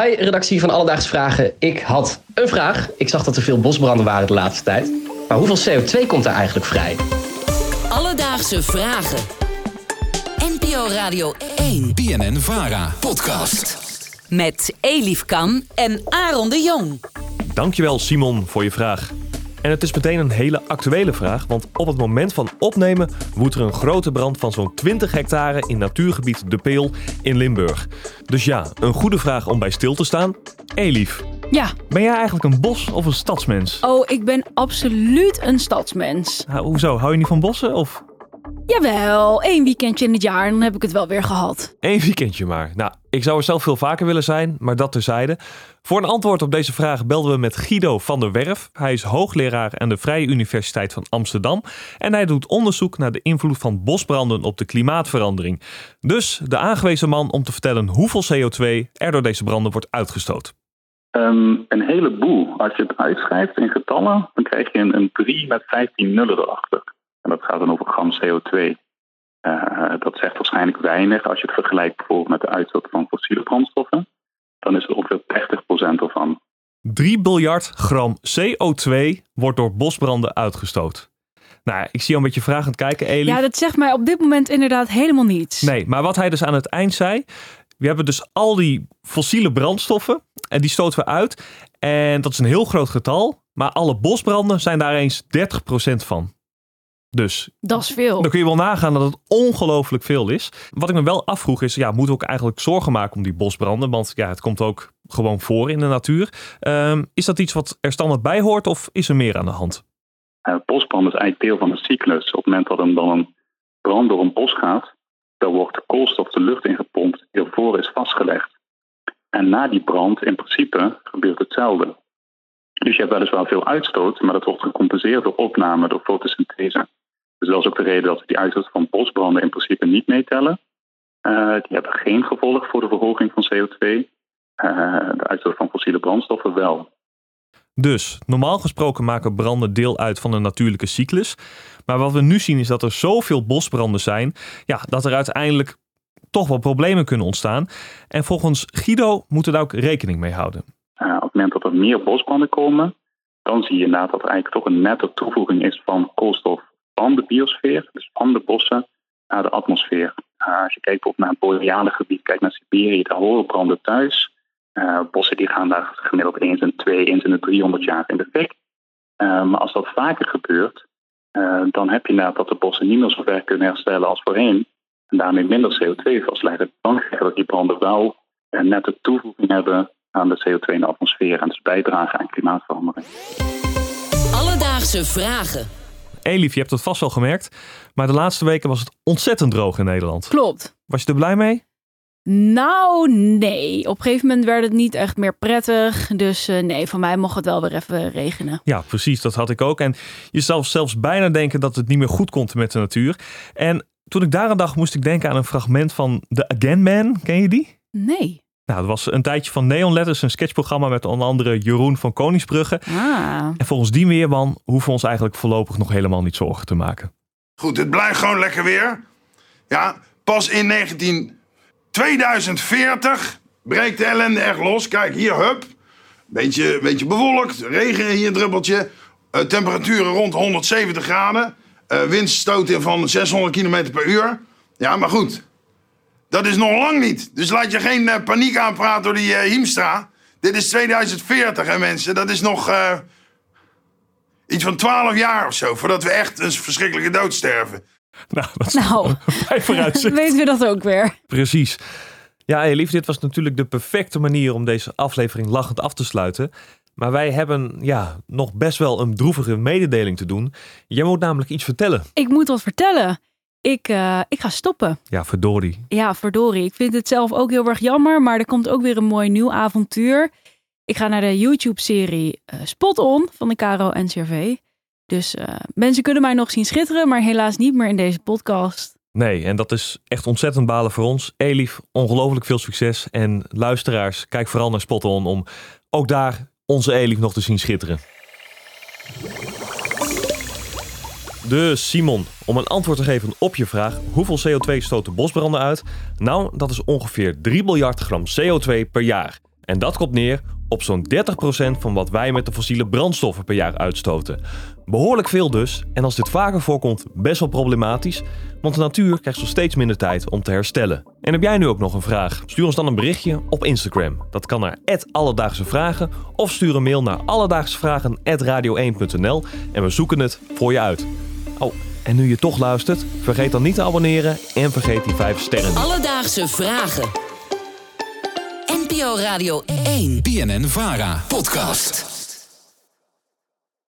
Hi, redactie van Alledaagse Vragen. Ik had een vraag. Ik zag dat er veel bosbranden waren de laatste tijd. Maar hoeveel CO2 komt er eigenlijk vrij? Alledaagse Vragen. NPO Radio 1. BNN Vara. Podcast. Met Elif Kan en Aaron de Jong. Dankjewel Simon voor je vraag. En het is meteen een hele actuele vraag, want op het moment van opnemen woedt er een grote brand van zo'n 20 hectare in natuurgebied De Peel in Limburg. Dus ja, een goede vraag om bij stil te staan. Elief, Ja, ben jij eigenlijk een bos- of een stadsmens? oh, ik ben absoluut een stadsmens. Nou, hoezo, hou je niet van bossen of Jawel, één weekendje in het jaar en dan heb ik het wel weer gehad. één weekendje maar? Nou, ik zou er zelf veel vaker willen zijn, maar dat terzijde. Voor een antwoord op deze vraag belden we met Guido van der Werf. Hij is hoogleraar aan de Vrije Universiteit van Amsterdam en hij doet onderzoek naar de invloed van bosbranden op de klimaatverandering. Dus de aangewezen man om te vertellen hoeveel CO2 er door deze branden wordt uitgestoot. Ehm, een heleboel. Als je het uitschrijft in getallen, dan krijg je een, een 3 met 15 nullen erachter. En dat gaat dan over gram CO2. Eh, dat zegt waarschijnlijk weinig als je het vergelijkt bijvoorbeeld met de uitstoot van fossiele brandstoffen. Dan is het ongeveer 30% ervan. 3 biljard gram CO2 wordt door bosbranden uitgestoot. Nou, ik zie jou een beetje vragend kijken, Elie. Ja, dat zegt mij op dit moment inderdaad helemaal niets. Nee, maar wat hij dus aan het eind zei. We hebben dus al die fossiele brandstoffen en die stoten we uit. En dat is een heel groot getal. Maar alle bosbranden zijn daar eens 30% van. Dus Dat is veel. dan kun je wel nagaan dat het ongelooflijk veel is. Wat ik me wel afvroeg is, ja, moeten we ook eigenlijk zorgen maken om die bosbranden? Want ja, het komt ook gewoon voor in de natuur. Ehm, is dat iets wat er standaard bij hoort of is er meer aan de hand? Eh, bosbrand is eigenlijk deel van een cyclus. Op het moment dat er dan een brand door een bos gaat, dan wordt de koolstof de lucht ingepompt die ervoor is vastgelegd. En na die brand, in principe, gebeurt hetzelfde. Dus je hebt weliswaar veel uitstoot, maar dat wordt gecompenseerd door opname, door fotosynthese. Dus dat is ook de reden dat we die uitstoot van bosbranden in principe niet meetellen. Eh, die hebben geen gevolg voor de verhoging van CO2. Eh, de uitstoot van fossiele brandstoffen wel. Dus, normaal gesproken maken branden deel uit van een natuurlijke cyclus. Maar wat we nu zien is dat er zoveel bosbranden zijn, ja, dat er uiteindelijk toch wel problemen kunnen ontstaan. En volgens Guido moeten we daar ook rekening mee houden. Uh, op het moment dat er meer bosbranden komen, dan zie je inderdaad dat er eigenlijk toch een nette toevoeging is van koolstof de biosfeer, dus van de bossen, naar de atmosfeer. Uh, als je kijkt bijvoorbeeld naar het boreale gebied, kijk naar Siberië, daar horen branden thuis. Uh, bossen die gaan daar gemiddeld eens in twee, eens in de 300 jaar in de fik. maar als dat vaker gebeurt, dan heb je inderdaad dat de bossen niet meer zo ver kunnen herstellen als voorheen. En daarmee minder CO2 vastleggen. Dan krijg dat die branden wel een nette toevoeging hebben aan de CO2 in de atmosfeer en dus bijdragen aan klimaatverandering. Alledaagse Vragen. Elif, je hebt het vast wel gemerkt, maar de laatste weken was het ontzettend droog in Nederland. Klopt. Was je er blij mee? Nou, nee. Op een gegeven moment werd het niet echt meer prettig. Dus eh, nee, voor mij mocht het wel weer even regenen. Ja, precies, dat had ik ook. En je zou zelfs bijna denken dat het niet meer goed komt met de natuur. En toen ik daar aan dacht, moest ik denken aan een fragment van The Again Man. Ken je die? Nee. Nou, dat was een tijdje van Neon Letters, een sketchprogramma met onder andere Jeroen van Koningsbrugge. Ah. En volgens die weerman hoeven we ons eigenlijk voorlopig nog helemaal niet zorgen te maken. Goed, het blijft gewoon lekker weer. Ja, pas in 19... 2040 breekt de ellende echt los. Kijk, hier, hup. Beetje, beetje bewolkt, regen hier een druppeltje. Uh, temperaturen rond 170 graden. Uh, windstoten van 600 km per uur. Ja, maar goed. Dat is nog lang niet. Dus laat je geen uh, paniek aanpraten door die Hiemstra. Dit is 2040, hè mensen. Dat is nog iets van 12 jaar of zo... voordat we echt een verschrikkelijke dood sterven. Nou, dat is Nou, een vooruitzicht. weten we dat ook weer. Precies. Ja, Elif, dit was natuurlijk de perfecte manier om deze aflevering lachend af te sluiten. Maar wij hebben ja, nog best wel een droevige mededeling te doen. Jij moet namelijk iets vertellen. Ik moet wat vertellen. Ik, uh, ik ga stoppen. Ja, verdorie. Ja, verdorie. Ik vind het zelf ook heel erg jammer, maar er komt ook weer een mooi nieuw avontuur. Ik ga naar de YouTube-serie uh, Spot On van de Caro NCRV. Dus uh, mensen kunnen mij nog zien schitteren, maar helaas niet meer in deze podcast. Nee, en dat is echt ontzettend balen voor ons. Elif, ongelooflijk veel succes. En luisteraars, kijk vooral naar Spot On om ook daar onze Elif nog te zien schitteren. Dus Simon, om een antwoord te geven op je vraag: hoeveel CO2 stoten bosbranden uit? Nou, dat is ongeveer 3 miljard gram CO2 per jaar. En dat komt neer op zo'n 30% van wat wij met de fossiele brandstoffen per jaar uitstoten. Behoorlijk veel dus, en als dit vaker voorkomt, best wel problematisch, want de natuur krijgt zo steeds minder tijd om te herstellen. En heb jij nu ook nog een vraag? Stuur ons dan een berichtje op Instagram. Dat kan naar Alledaagse Vragen of stuur een mail naar alledaagsevragen.radio1.nl en we zoeken het voor je uit. Oh, en nu je toch luistert, vergeet dan niet te abonneren en vergeet die 5 sterren niet. Alledaagse vragen. NPO Radio 1. BNN Vara. Podcast.